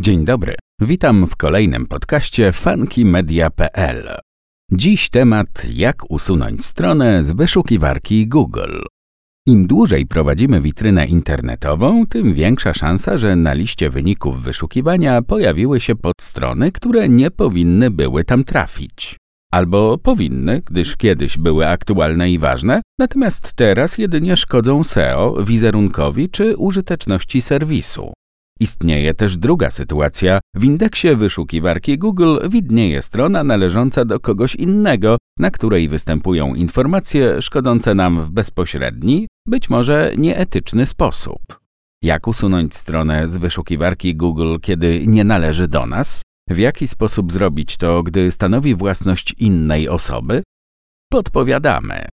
Dzień dobry, witam w kolejnym podcaście funkymedia.pl. Dziś temat jak usunąć stronę z wyszukiwarki Google. Im dłużej prowadzimy witrynę internetową, tym większa szansa, że na liście wyników wyszukiwania pojawiły się podstrony, które nie powinny były tam trafić. Albo powinny, gdyż kiedyś były aktualne i ważne, natomiast teraz jedynie szkodzą SEO, wizerunkowi czy użyteczności serwisu. Istnieje też druga sytuacja. W indeksie wyszukiwarki Google widnieje strona należąca do kogoś innego, na której występują informacje szkodzące nam w bezpośredni, być może nieetyczny sposób. Jak usunąć stronę z wyszukiwarki Google, kiedy nie należy do nas? W jaki sposób zrobić to, gdy stanowi własność innej osoby? Podpowiadamy.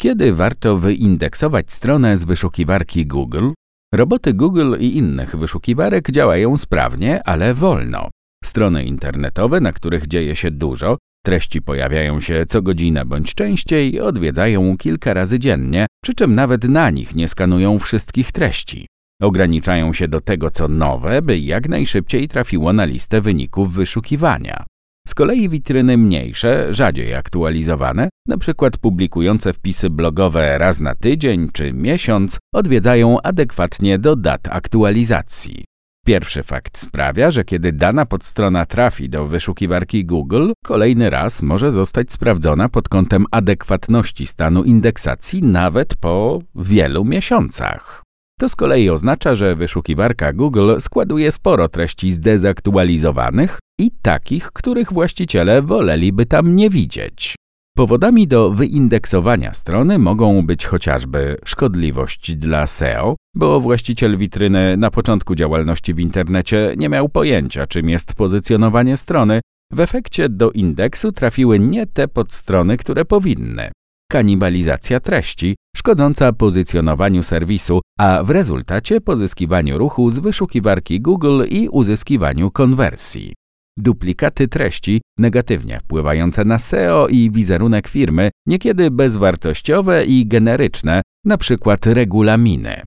Kiedy warto wyindeksować stronę z wyszukiwarki Google? Roboty Google i innych wyszukiwarek działają sprawnie, ale wolno. Strony internetowe, na których dzieje się dużo, treści pojawiają się co godzinę bądź częściej, odwiedzają kilka razy dziennie, przy czym nawet na nich nie skanują wszystkich treści. Ograniczają się do tego, co nowe, by jak najszybciej trafiło na listę wyników wyszukiwania. Z kolei witryny mniejsze, rzadziej aktualizowane, np. publikujące wpisy blogowe raz na tydzień czy miesiąc, odwiedzają adekwatnie do dat aktualizacji. Pierwszy fakt sprawia, że kiedy dana podstrona trafi do wyszukiwarki Google, kolejny raz może zostać sprawdzona pod kątem adekwatności stanu indeksacji nawet po wielu miesiącach. To z kolei oznacza, że wyszukiwarka Google składuje sporo treści zdezaktualizowanych i takich, których właściciele woleliby tam nie widzieć. Powodami do wyindeksowania strony mogą być chociażby szkodliwość dla SEO, bo właściciel witryny na początku działalności w internecie nie miał pojęcia, czym jest pozycjonowanie strony. W efekcie do indeksu trafiły nie te podstrony, które powinny kanibalizacja treści, szkodząca pozycjonowaniu serwisu, a w rezultacie pozyskiwaniu ruchu z wyszukiwarki Google i uzyskiwaniu konwersji. Duplikaty treści, negatywnie wpływające na SEO i wizerunek firmy, niekiedy bezwartościowe i generyczne, np. regulaminy.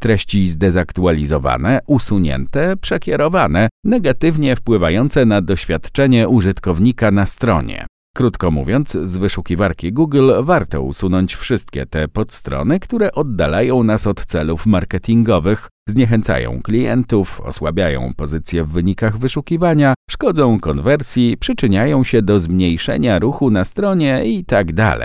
Treści zdezaktualizowane, usunięte, przekierowane, negatywnie wpływające na doświadczenie użytkownika na stronie. Krótko mówiąc, z wyszukiwarki Google warto usunąć wszystkie te podstrony, które oddalają nas od celów marketingowych, zniechęcają klientów, osłabiają pozycję w wynikach wyszukiwania, szkodzą konwersji, przyczyniają się do zmniejszenia ruchu na stronie itd.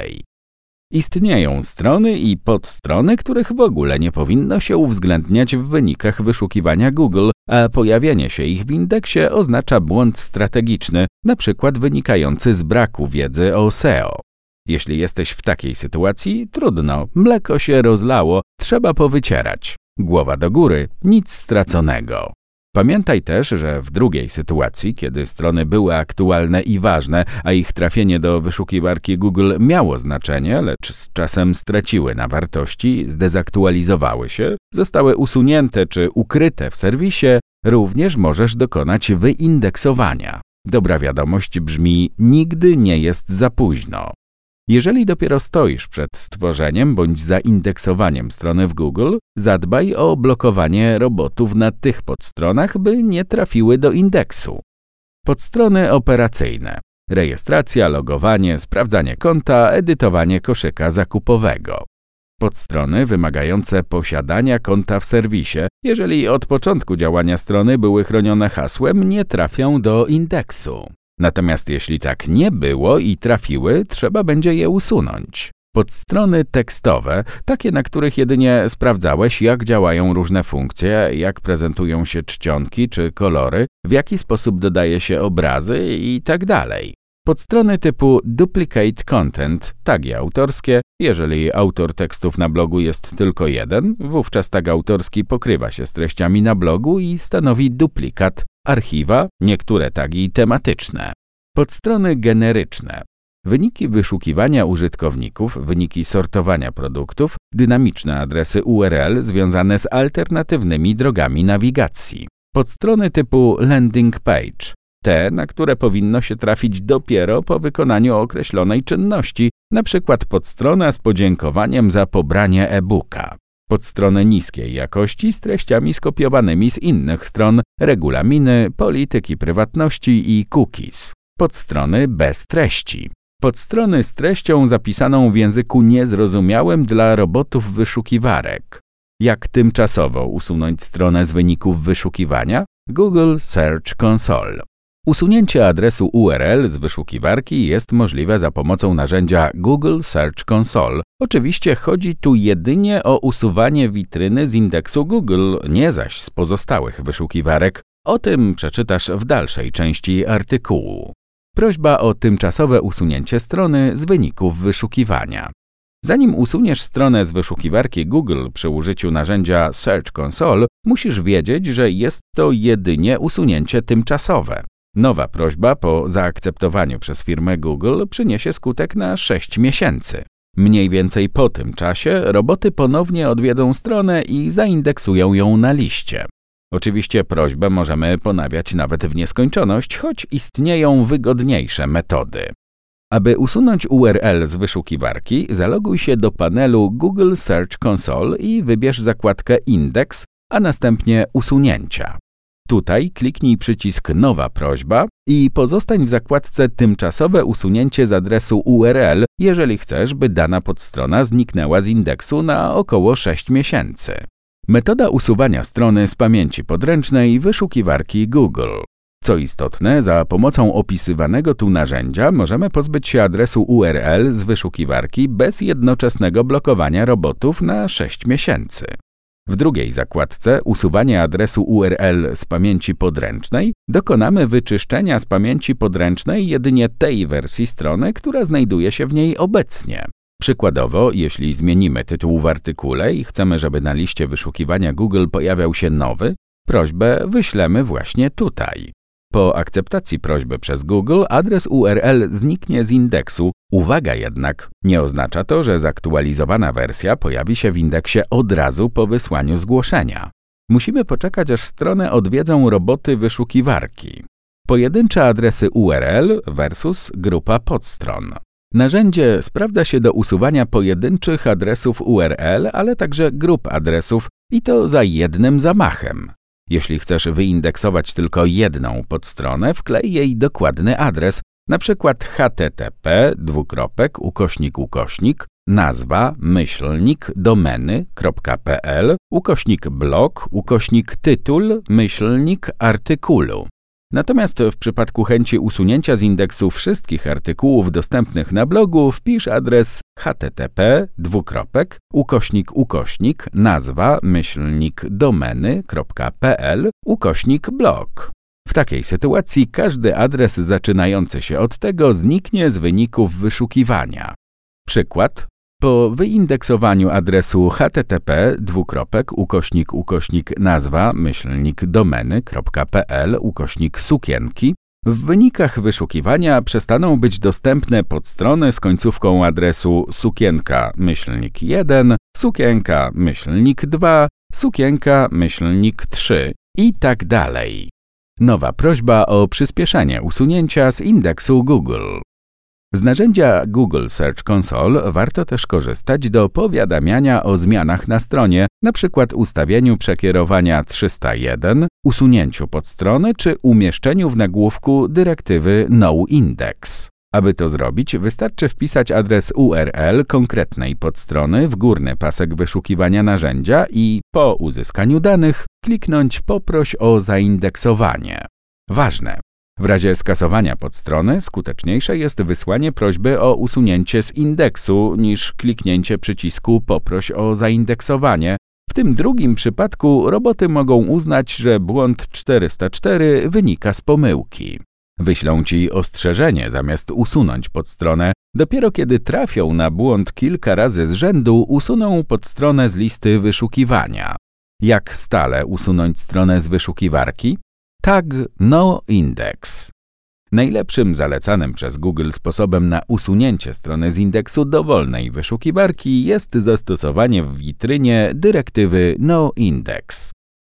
Istnieją strony i podstrony, których w ogóle nie powinno się uwzględniać w wynikach wyszukiwania Google, a pojawienie się ich w indeksie oznacza błąd strategiczny, np. wynikający z braku wiedzy o SEO. Jeśli jesteś w takiej sytuacji, trudno, mleko się rozlało, trzeba powycierać. Głowa do góry, nic straconego. Pamiętaj też, że w drugiej sytuacji, kiedy strony były aktualne i ważne, a ich trafienie do wyszukiwarki Google miało znaczenie, lecz z czasem straciły na wartości, zdezaktualizowały się, zostały usunięte czy ukryte w serwisie, również możesz dokonać wyindeksowania. Dobra wiadomość brzmi: nigdy nie jest za późno. Jeżeli dopiero stoisz przed stworzeniem bądź zaindeksowaniem strony w Google, zadbaj o blokowanie robotów na tych podstronach, by nie trafiły do indeksu. Podstrony operacyjne. Rejestracja, logowanie, sprawdzanie konta, edytowanie koszyka zakupowego. Podstrony wymagające posiadania konta w serwisie, jeżeli od początku działania strony były chronione hasłem, nie trafią do indeksu. Natomiast jeśli tak nie było i trafiły, trzeba będzie je usunąć. Podstrony tekstowe, takie na których jedynie sprawdzałeś, jak działają różne funkcje, jak prezentują się czcionki czy kolory, w jaki sposób dodaje się obrazy itd. Tak Podstrony typu Duplicate Content, tagi autorskie, jeżeli autor tekstów na blogu jest tylko jeden, wówczas tag autorski pokrywa się z treściami na blogu i stanowi duplikat, archiwa, niektóre tagi tematyczne. Podstrony generyczne. Wyniki wyszukiwania użytkowników, wyniki sortowania produktów, dynamiczne adresy URL związane z alternatywnymi drogami nawigacji. Podstrony typu landing page. Te, na które powinno się trafić dopiero po wykonaniu określonej czynności, np. podstrona z podziękowaniem za pobranie e-booka. Podstrony niskiej jakości z treściami skopiowanymi z innych stron, regulaminy, polityki prywatności i cookies, podstrony bez treści, podstrony z treścią zapisaną w języku niezrozumiałym dla robotów wyszukiwarek. Jak tymczasowo usunąć stronę z wyników wyszukiwania? Google Search Console. Usunięcie adresu URL z wyszukiwarki jest możliwe za pomocą narzędzia Google Search Console. Oczywiście chodzi tu jedynie o usuwanie witryny z indeksu Google, nie zaś z pozostałych wyszukiwarek. O tym przeczytasz w dalszej części artykułu. Prośba o tymczasowe usunięcie strony z wyników wyszukiwania. Zanim usuniesz stronę z wyszukiwarki Google przy użyciu narzędzia Search Console, musisz wiedzieć, że jest to jedynie usunięcie tymczasowe. Nowa prośba po zaakceptowaniu przez firmę Google przyniesie skutek na 6 miesięcy. Mniej więcej po tym czasie roboty ponownie odwiedzą stronę i zaindeksują ją na liście. Oczywiście prośbę możemy ponawiać nawet w nieskończoność, choć istnieją wygodniejsze metody. Aby usunąć URL z wyszukiwarki, zaloguj się do panelu Google Search Console i wybierz zakładkę Index, a następnie Usunięcia. Tutaj kliknij przycisk Nowa prośba i pozostań w zakładce Tymczasowe usunięcie z adresu URL, jeżeli chcesz, by dana podstrona zniknęła z indeksu na około 6 miesięcy. Metoda usuwania strony z pamięci podręcznej wyszukiwarki Google. Co istotne, za pomocą opisywanego tu narzędzia możemy pozbyć się adresu URL z wyszukiwarki bez jednoczesnego blokowania robotów na 6 miesięcy. W drugiej zakładce usuwanie adresu URL z pamięci podręcznej dokonamy wyczyszczenia z pamięci podręcznej jedynie tej wersji strony, która znajduje się w niej obecnie. Przykładowo, jeśli zmienimy tytuł w artykule i chcemy, żeby na liście wyszukiwania Google pojawiał się nowy, prośbę wyślemy właśnie tutaj. Po akceptacji prośby przez Google adres URL zniknie z indeksu. Uwaga jednak, nie oznacza to, że zaktualizowana wersja pojawi się w indeksie od razu po wysłaniu zgłoszenia. Musimy poczekać, aż stronę odwiedzą roboty wyszukiwarki. Pojedyncze adresy URL versus grupa podstron. Narzędzie sprawdza się do usuwania pojedynczych adresów URL, ale także grup adresów i to za jednym zamachem. Jeśli chcesz wyindeksować tylko jedną podstronę, wklej jej dokładny adres, np. http dwukropek ukośnik ukośnik nazwa myślnik domeny.pl ukośnik blog ukośnik tytuł myślnik artykulu. Natomiast w przypadku chęci usunięcia z indeksu wszystkich artykułów dostępnych na blogu wpisz adres http dwukropek ukośnik ukośnik nazwa myślnik domeny.pl ukośnik blog. W takiej sytuacji każdy adres zaczynający się od tego zniknie z wyników wyszukiwania. Przykład po wyindeksowaniu adresu http dwukropek ukośnik ukośnik nazwa myślnik domeny.pl ukośnik sukienki w wynikach wyszukiwania przestaną być dostępne podstrony z końcówką adresu sukienka myślnik 1, sukienka myślnik 2, sukienka myślnik 3 i tak dalej. Nowa prośba o przyspieszenie usunięcia z indeksu Google. Z narzędzia Google Search Console warto też korzystać do powiadamiania o zmianach na stronie, np. ustawieniu przekierowania 301, usunięciu podstrony czy umieszczeniu w nagłówku dyrektywy noindex. Aby to zrobić, wystarczy wpisać adres URL konkretnej podstrony w górny pasek wyszukiwania narzędzia i po uzyskaniu danych kliknąć Poproś o zaindeksowanie. Ważne, w razie skasowania podstrony skuteczniejsze jest wysłanie prośby o usunięcie z indeksu niż kliknięcie przycisku Poproś o zaindeksowanie. W tym drugim przypadku roboty mogą uznać, że błąd 404 wynika z pomyłki. Wyślą ci ostrzeżenie zamiast usunąć podstronę. Dopiero kiedy trafią na błąd kilka razy z rzędu, usuną podstronę z listy wyszukiwania. Jak stale usunąć stronę z wyszukiwarki? Tag noindex. Najlepszym zalecanym przez Google sposobem na usunięcie strony z indeksu dowolnej wyszukiwarki jest zastosowanie w witrynie dyrektywy noindex.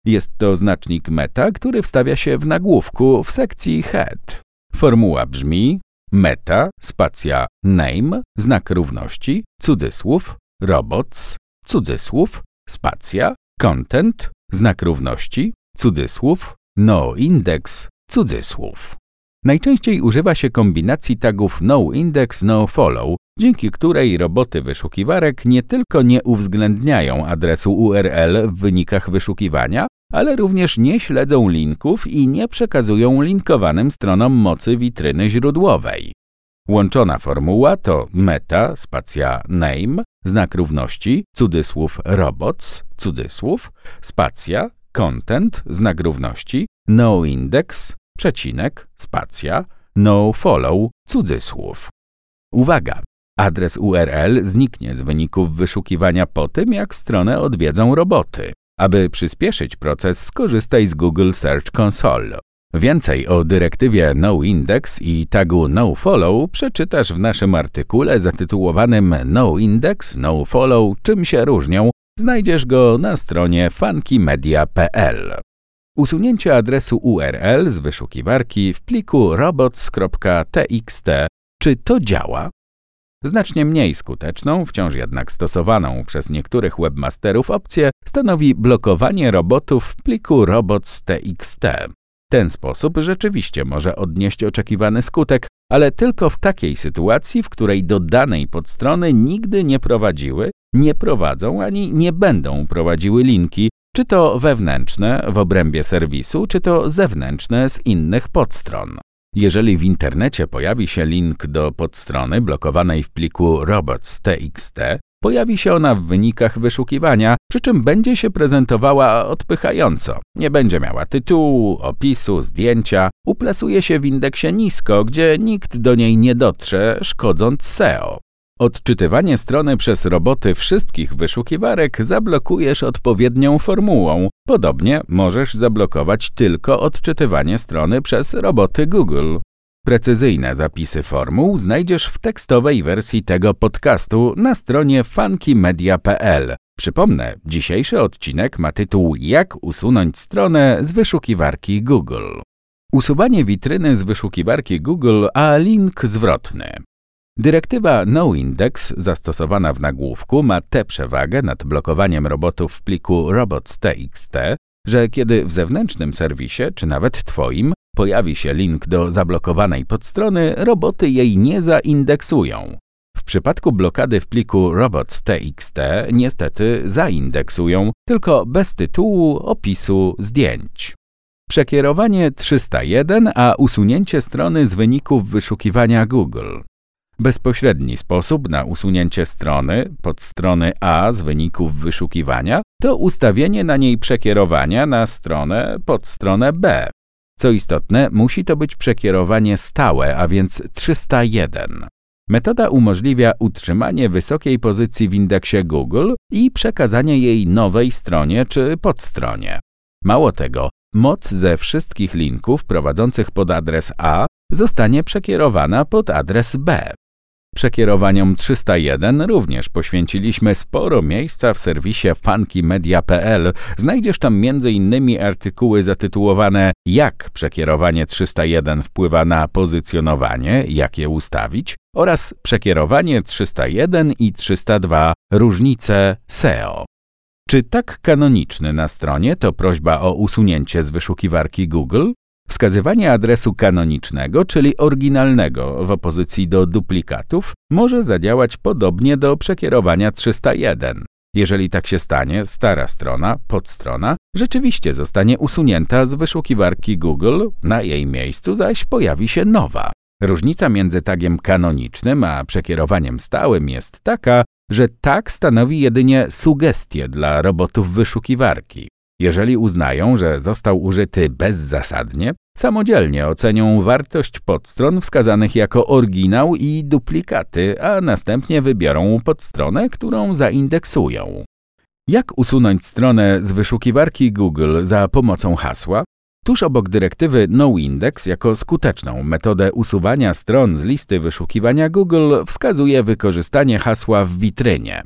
Jest to znacznik meta, który wstawia się w nagłówku w sekcji head. Formuła brzmi meta, spacja name, znak równości, cudzysłów, robots, cudzysłów, spacja, content, znak równości, cudzysłów, noindex, cudzysłów. Najczęściej używa się kombinacji tagów noindex, nofollow, dzięki której roboty wyszukiwarek nie tylko nie uwzględniają adresu URL w wynikach wyszukiwania, ale również nie śledzą linków i nie przekazują linkowanym stronom mocy witryny źródłowej. Łączona formuła to meta, spacja name, znak równości, cudzysłów robots, cudzysłów, spacja, content, znak równości, noindex, przecinek, spacja, nofollow, cudzysłów. Uwaga! Adres URL zniknie z wyników wyszukiwania po tym, jak stronę odwiedzą roboty. Aby przyspieszyć proces, skorzystaj z Google Search Console. Więcej o dyrektywie noindex i tagu nofollow przeczytasz w naszym artykule zatytułowanym Noindex, nofollow czym się różnią. Znajdziesz go na stronie funkymedia.pl. Usunięcie adresu URL z wyszukiwarki w pliku robots.txt. Czy to działa? Znacznie mniej skuteczną, wciąż jednak stosowaną przez niektórych webmasterów opcję stanowi blokowanie robotów w pliku robots.txt. Ten sposób rzeczywiście może odnieść oczekiwany skutek, ale tylko w takiej sytuacji, w której do danej podstrony nigdy nie prowadziły, nie prowadzą ani nie będą prowadziły linki, czy to wewnętrzne w obrębie serwisu, czy to zewnętrzne z innych podstron. Jeżeli w internecie pojawi się link do podstrony blokowanej w pliku robots.txt, pojawi się ona w wynikach wyszukiwania, przy czym będzie się prezentowała odpychająco. Nie będzie miała tytułu, opisu, zdjęcia, uplasuje się w indeksie nisko, gdzie nikt do niej nie dotrze, szkodząc SEO. Odczytywanie strony przez roboty wszystkich wyszukiwarek zablokujesz odpowiednią formułą. Podobnie możesz zablokować tylko odczytywanie strony przez roboty Google. Precyzyjne zapisy formuł znajdziesz w tekstowej wersji tego podcastu na stronie funkymedia.pl. Przypomnę, dzisiejszy odcinek ma tytuł Jak usunąć stronę z wyszukiwarki Google. Usuwanie witryny z wyszukiwarki Google, a link zwrotny. Dyrektywa noindex zastosowana w nagłówku ma tę przewagę nad blokowaniem robotów w pliku robots.txt, że kiedy w zewnętrznym serwisie, czy nawet Twoim, pojawi się link do zablokowanej podstrony, roboty jej nie zaindeksują. W przypadku blokady w pliku robots.txt niestety zaindeksują, tylko bez tytułu, opisu, zdjęć. Przekierowanie 301, a usunięcie strony z wyników wyszukiwania Google. Bezpośredni sposób na usunięcie strony, podstrony A z wyników wyszukiwania, to ustawienie na niej przekierowania na stronę, podstronę B. Co istotne, musi to być przekierowanie stałe, a więc 301. Metoda umożliwia utrzymanie wysokiej pozycji w indeksie Google i przekazanie jej nowej stronie czy podstronie. Mało tego, moc ze wszystkich linków prowadzących pod adres A zostanie przekierowana pod adres B. Przekierowaniom 301 również poświęciliśmy sporo miejsca w serwisie funkymedia.pl. Znajdziesz tam m.in. artykuły zatytułowane Jak przekierowanie 301 wpływa na pozycjonowanie, jak je ustawić oraz Przekierowanie 301 i 302 różnice SEO. Czy tak kanoniczny na stronie to prośba o usunięcie z wyszukiwarki Google? Wskazywanie adresu kanonicznego, czyli oryginalnego w opozycji do duplikatów, może zadziałać podobnie do przekierowania 301. Jeżeli tak się stanie, stara strona, podstrona, rzeczywiście zostanie usunięta z wyszukiwarki Google, na jej miejscu zaś pojawi się nowa. Różnica między tagiem kanonicznym a przekierowaniem stałym jest taka, że tag stanowi jedynie sugestię dla robotów wyszukiwarki. Jeżeli uznają, że został użyty bezzasadnie, samodzielnie ocenią wartość podstron wskazanych jako oryginał i duplikaty, a następnie wybiorą podstronę, którą zaindeksują. Jak usunąć stronę z wyszukiwarki Google za pomocą hasła? Tuż obok dyrektywy noindex jako skuteczną metodę usuwania stron z listy wyszukiwania Google wskazuje wykorzystanie hasła w witrynie.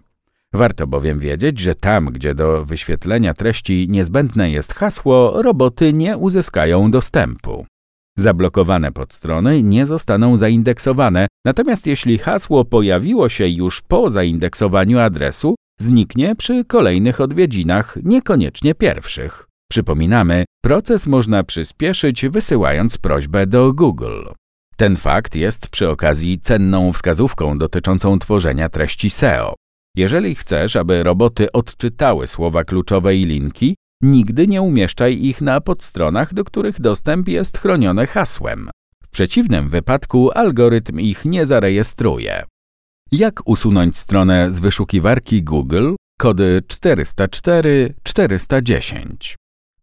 Warto bowiem wiedzieć, że tam, gdzie do wyświetlenia treści niezbędne jest hasło, roboty nie uzyskają dostępu. Zablokowane podstrony nie zostaną zaindeksowane, natomiast jeśli hasło pojawiło się już po zaindeksowaniu adresu, zniknie przy kolejnych odwiedzinach, niekoniecznie pierwszych. Przypominamy, proces można przyspieszyć wysyłając prośbę do Google. Ten fakt jest przy okazji cenną wskazówką dotyczącą tworzenia treści SEO. Jeżeli chcesz, aby roboty odczytały słowa kluczowe i linki, nigdy nie umieszczaj ich na podstronach, do których dostęp jest chroniony hasłem. W przeciwnym wypadku algorytm ich nie zarejestruje. Jak usunąć stronę z wyszukiwarki Google? Kody 404-410.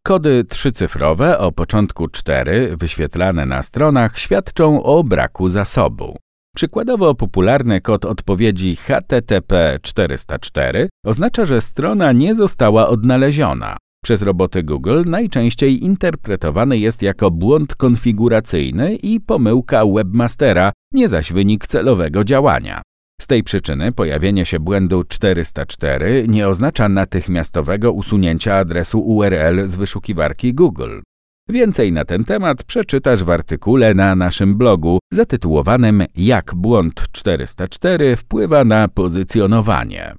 Kody trzycyfrowe o początku 4 wyświetlane na stronach świadczą o braku zasobu. Przykładowo popularny kod odpowiedzi HTTP 404 oznacza, że strona nie została odnaleziona. Przez roboty Google najczęściej interpretowany jest jako błąd konfiguracyjny i pomyłka webmastera, nie zaś wynik celowego działania. Z tej przyczyny pojawienie się błędu 404 nie oznacza natychmiastowego usunięcia adresu URL z wyszukiwarki Google. Więcej na ten temat przeczytasz w artykule na naszym blogu zatytułowanym Jak błąd 404 wpływa na pozycjonowanie.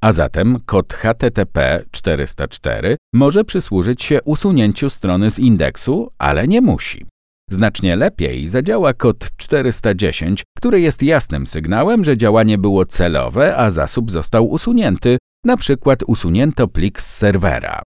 A zatem kod HTTP 404 może przysłużyć się usunięciu strony z indeksu, ale nie musi. Znacznie lepiej zadziała kod 410, który jest jasnym sygnałem, że działanie było celowe, a zasób został usunięty, na przykład usunięto plik z serwera.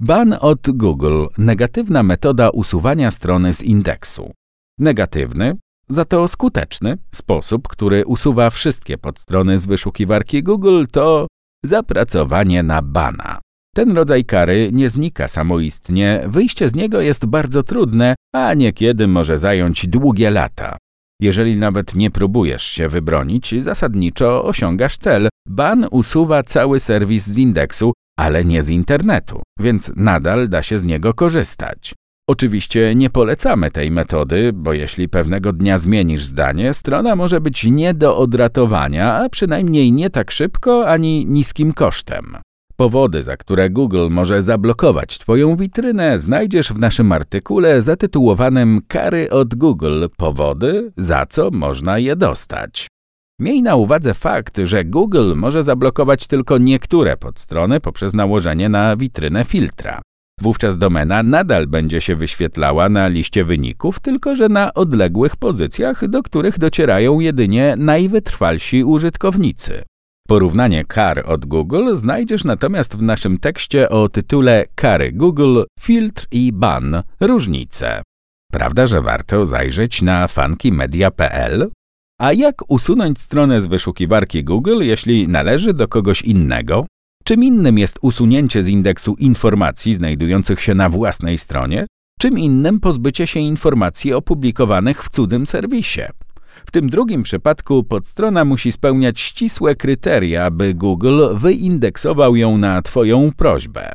Ban od Google negatywna metoda usuwania strony z indeksu. Negatywny, za to skuteczny sposób, który usuwa wszystkie podstrony z wyszukiwarki Google to zapracowanie na bana. Ten rodzaj kary nie znika samoistnie, wyjście z niego jest bardzo trudne, a niekiedy może zająć długie lata. Jeżeli nawet nie próbujesz się wybronić, zasadniczo osiągasz cel. Ban usuwa cały serwis z indeksu, ale nie z internetu, więc nadal da się z niego korzystać. Oczywiście nie polecamy tej metody, bo jeśli pewnego dnia zmienisz zdanie, strona może być nie do odratowania, a przynajmniej nie tak szybko ani niskim kosztem. Powody, za które Google może zablokować Twoją witrynę, znajdziesz w naszym artykule zatytułowanym Kary od Google powody, za co można je dostać. Miej na uwadze fakt, że Google może zablokować tylko niektóre podstrony poprzez nałożenie na witrynę filtra. Wówczas domena nadal będzie się wyświetlała na liście wyników, tylko że na odległych pozycjach, do których docierają jedynie najwytrwalsi użytkownicy. Porównanie kar od Google znajdziesz natomiast w naszym tekście o tytule Kary Google, filtr i ban różnice. Prawda, że warto zajrzeć na funkymedia.pl? A jak usunąć stronę z wyszukiwarki Google, jeśli należy do kogoś innego? Czym innym jest usunięcie z indeksu informacji znajdujących się na własnej stronie? Czym innym pozbycie się informacji opublikowanych w cudzym serwisie? W tym drugim przypadku podstrona musi spełniać ścisłe kryteria, by Google wyindeksował ją na Twoją prośbę.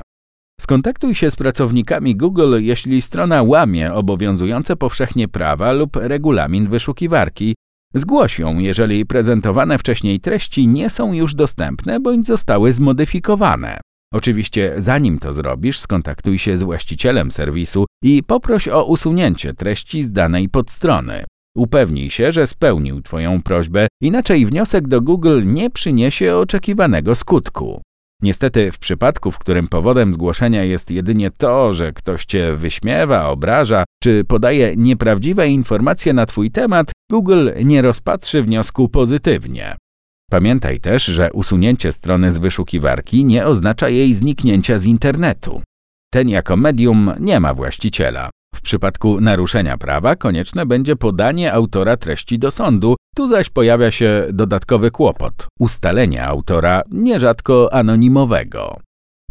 Skontaktuj się z pracownikami Google, jeśli strona łamie obowiązujące powszechnie prawa lub regulamin wyszukiwarki. Zgłoś ją, jeżeli prezentowane wcześniej treści nie są już dostępne bądź zostały zmodyfikowane. Oczywiście, zanim to zrobisz, skontaktuj się z właścicielem serwisu i poproś o usunięcie treści z danej podstrony. Upewnij się, że spełnił Twoją prośbę, inaczej wniosek do Google nie przyniesie oczekiwanego skutku. Niestety, w przypadku, w którym powodem zgłoszenia jest jedynie to, że ktoś Cię wyśmiewa, obraża, czy podaje nieprawdziwe informacje na Twój temat, Google nie rozpatrzy wniosku pozytywnie. Pamiętaj też, że usunięcie strony z wyszukiwarki nie oznacza jej zniknięcia z internetu. Ten jako medium nie ma właściciela. W przypadku naruszenia prawa konieczne będzie podanie autora treści do sądu, tu zaś pojawia się dodatkowy kłopot ustalenie autora nierzadko anonimowego.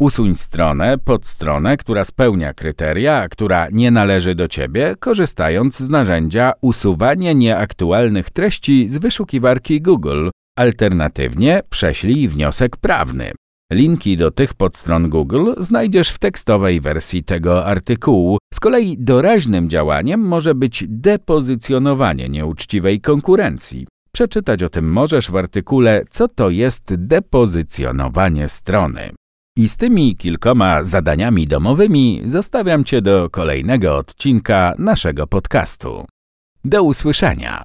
Usuń stronę, podstronę, która spełnia kryteria, a która nie należy do ciebie, korzystając z narzędzia usuwanie nieaktualnych treści z wyszukiwarki Google. Alternatywnie prześlij wniosek prawny. Linki do tych podstron Google znajdziesz w tekstowej wersji tego artykułu. Z kolei doraźnym działaniem może być depozycjonowanie nieuczciwej konkurencji. Przeczytać o tym możesz w artykule Co to jest depozycjonowanie strony. I z tymi kilkoma zadaniami domowymi zostawiam Cię do kolejnego odcinka naszego podcastu. Do usłyszenia!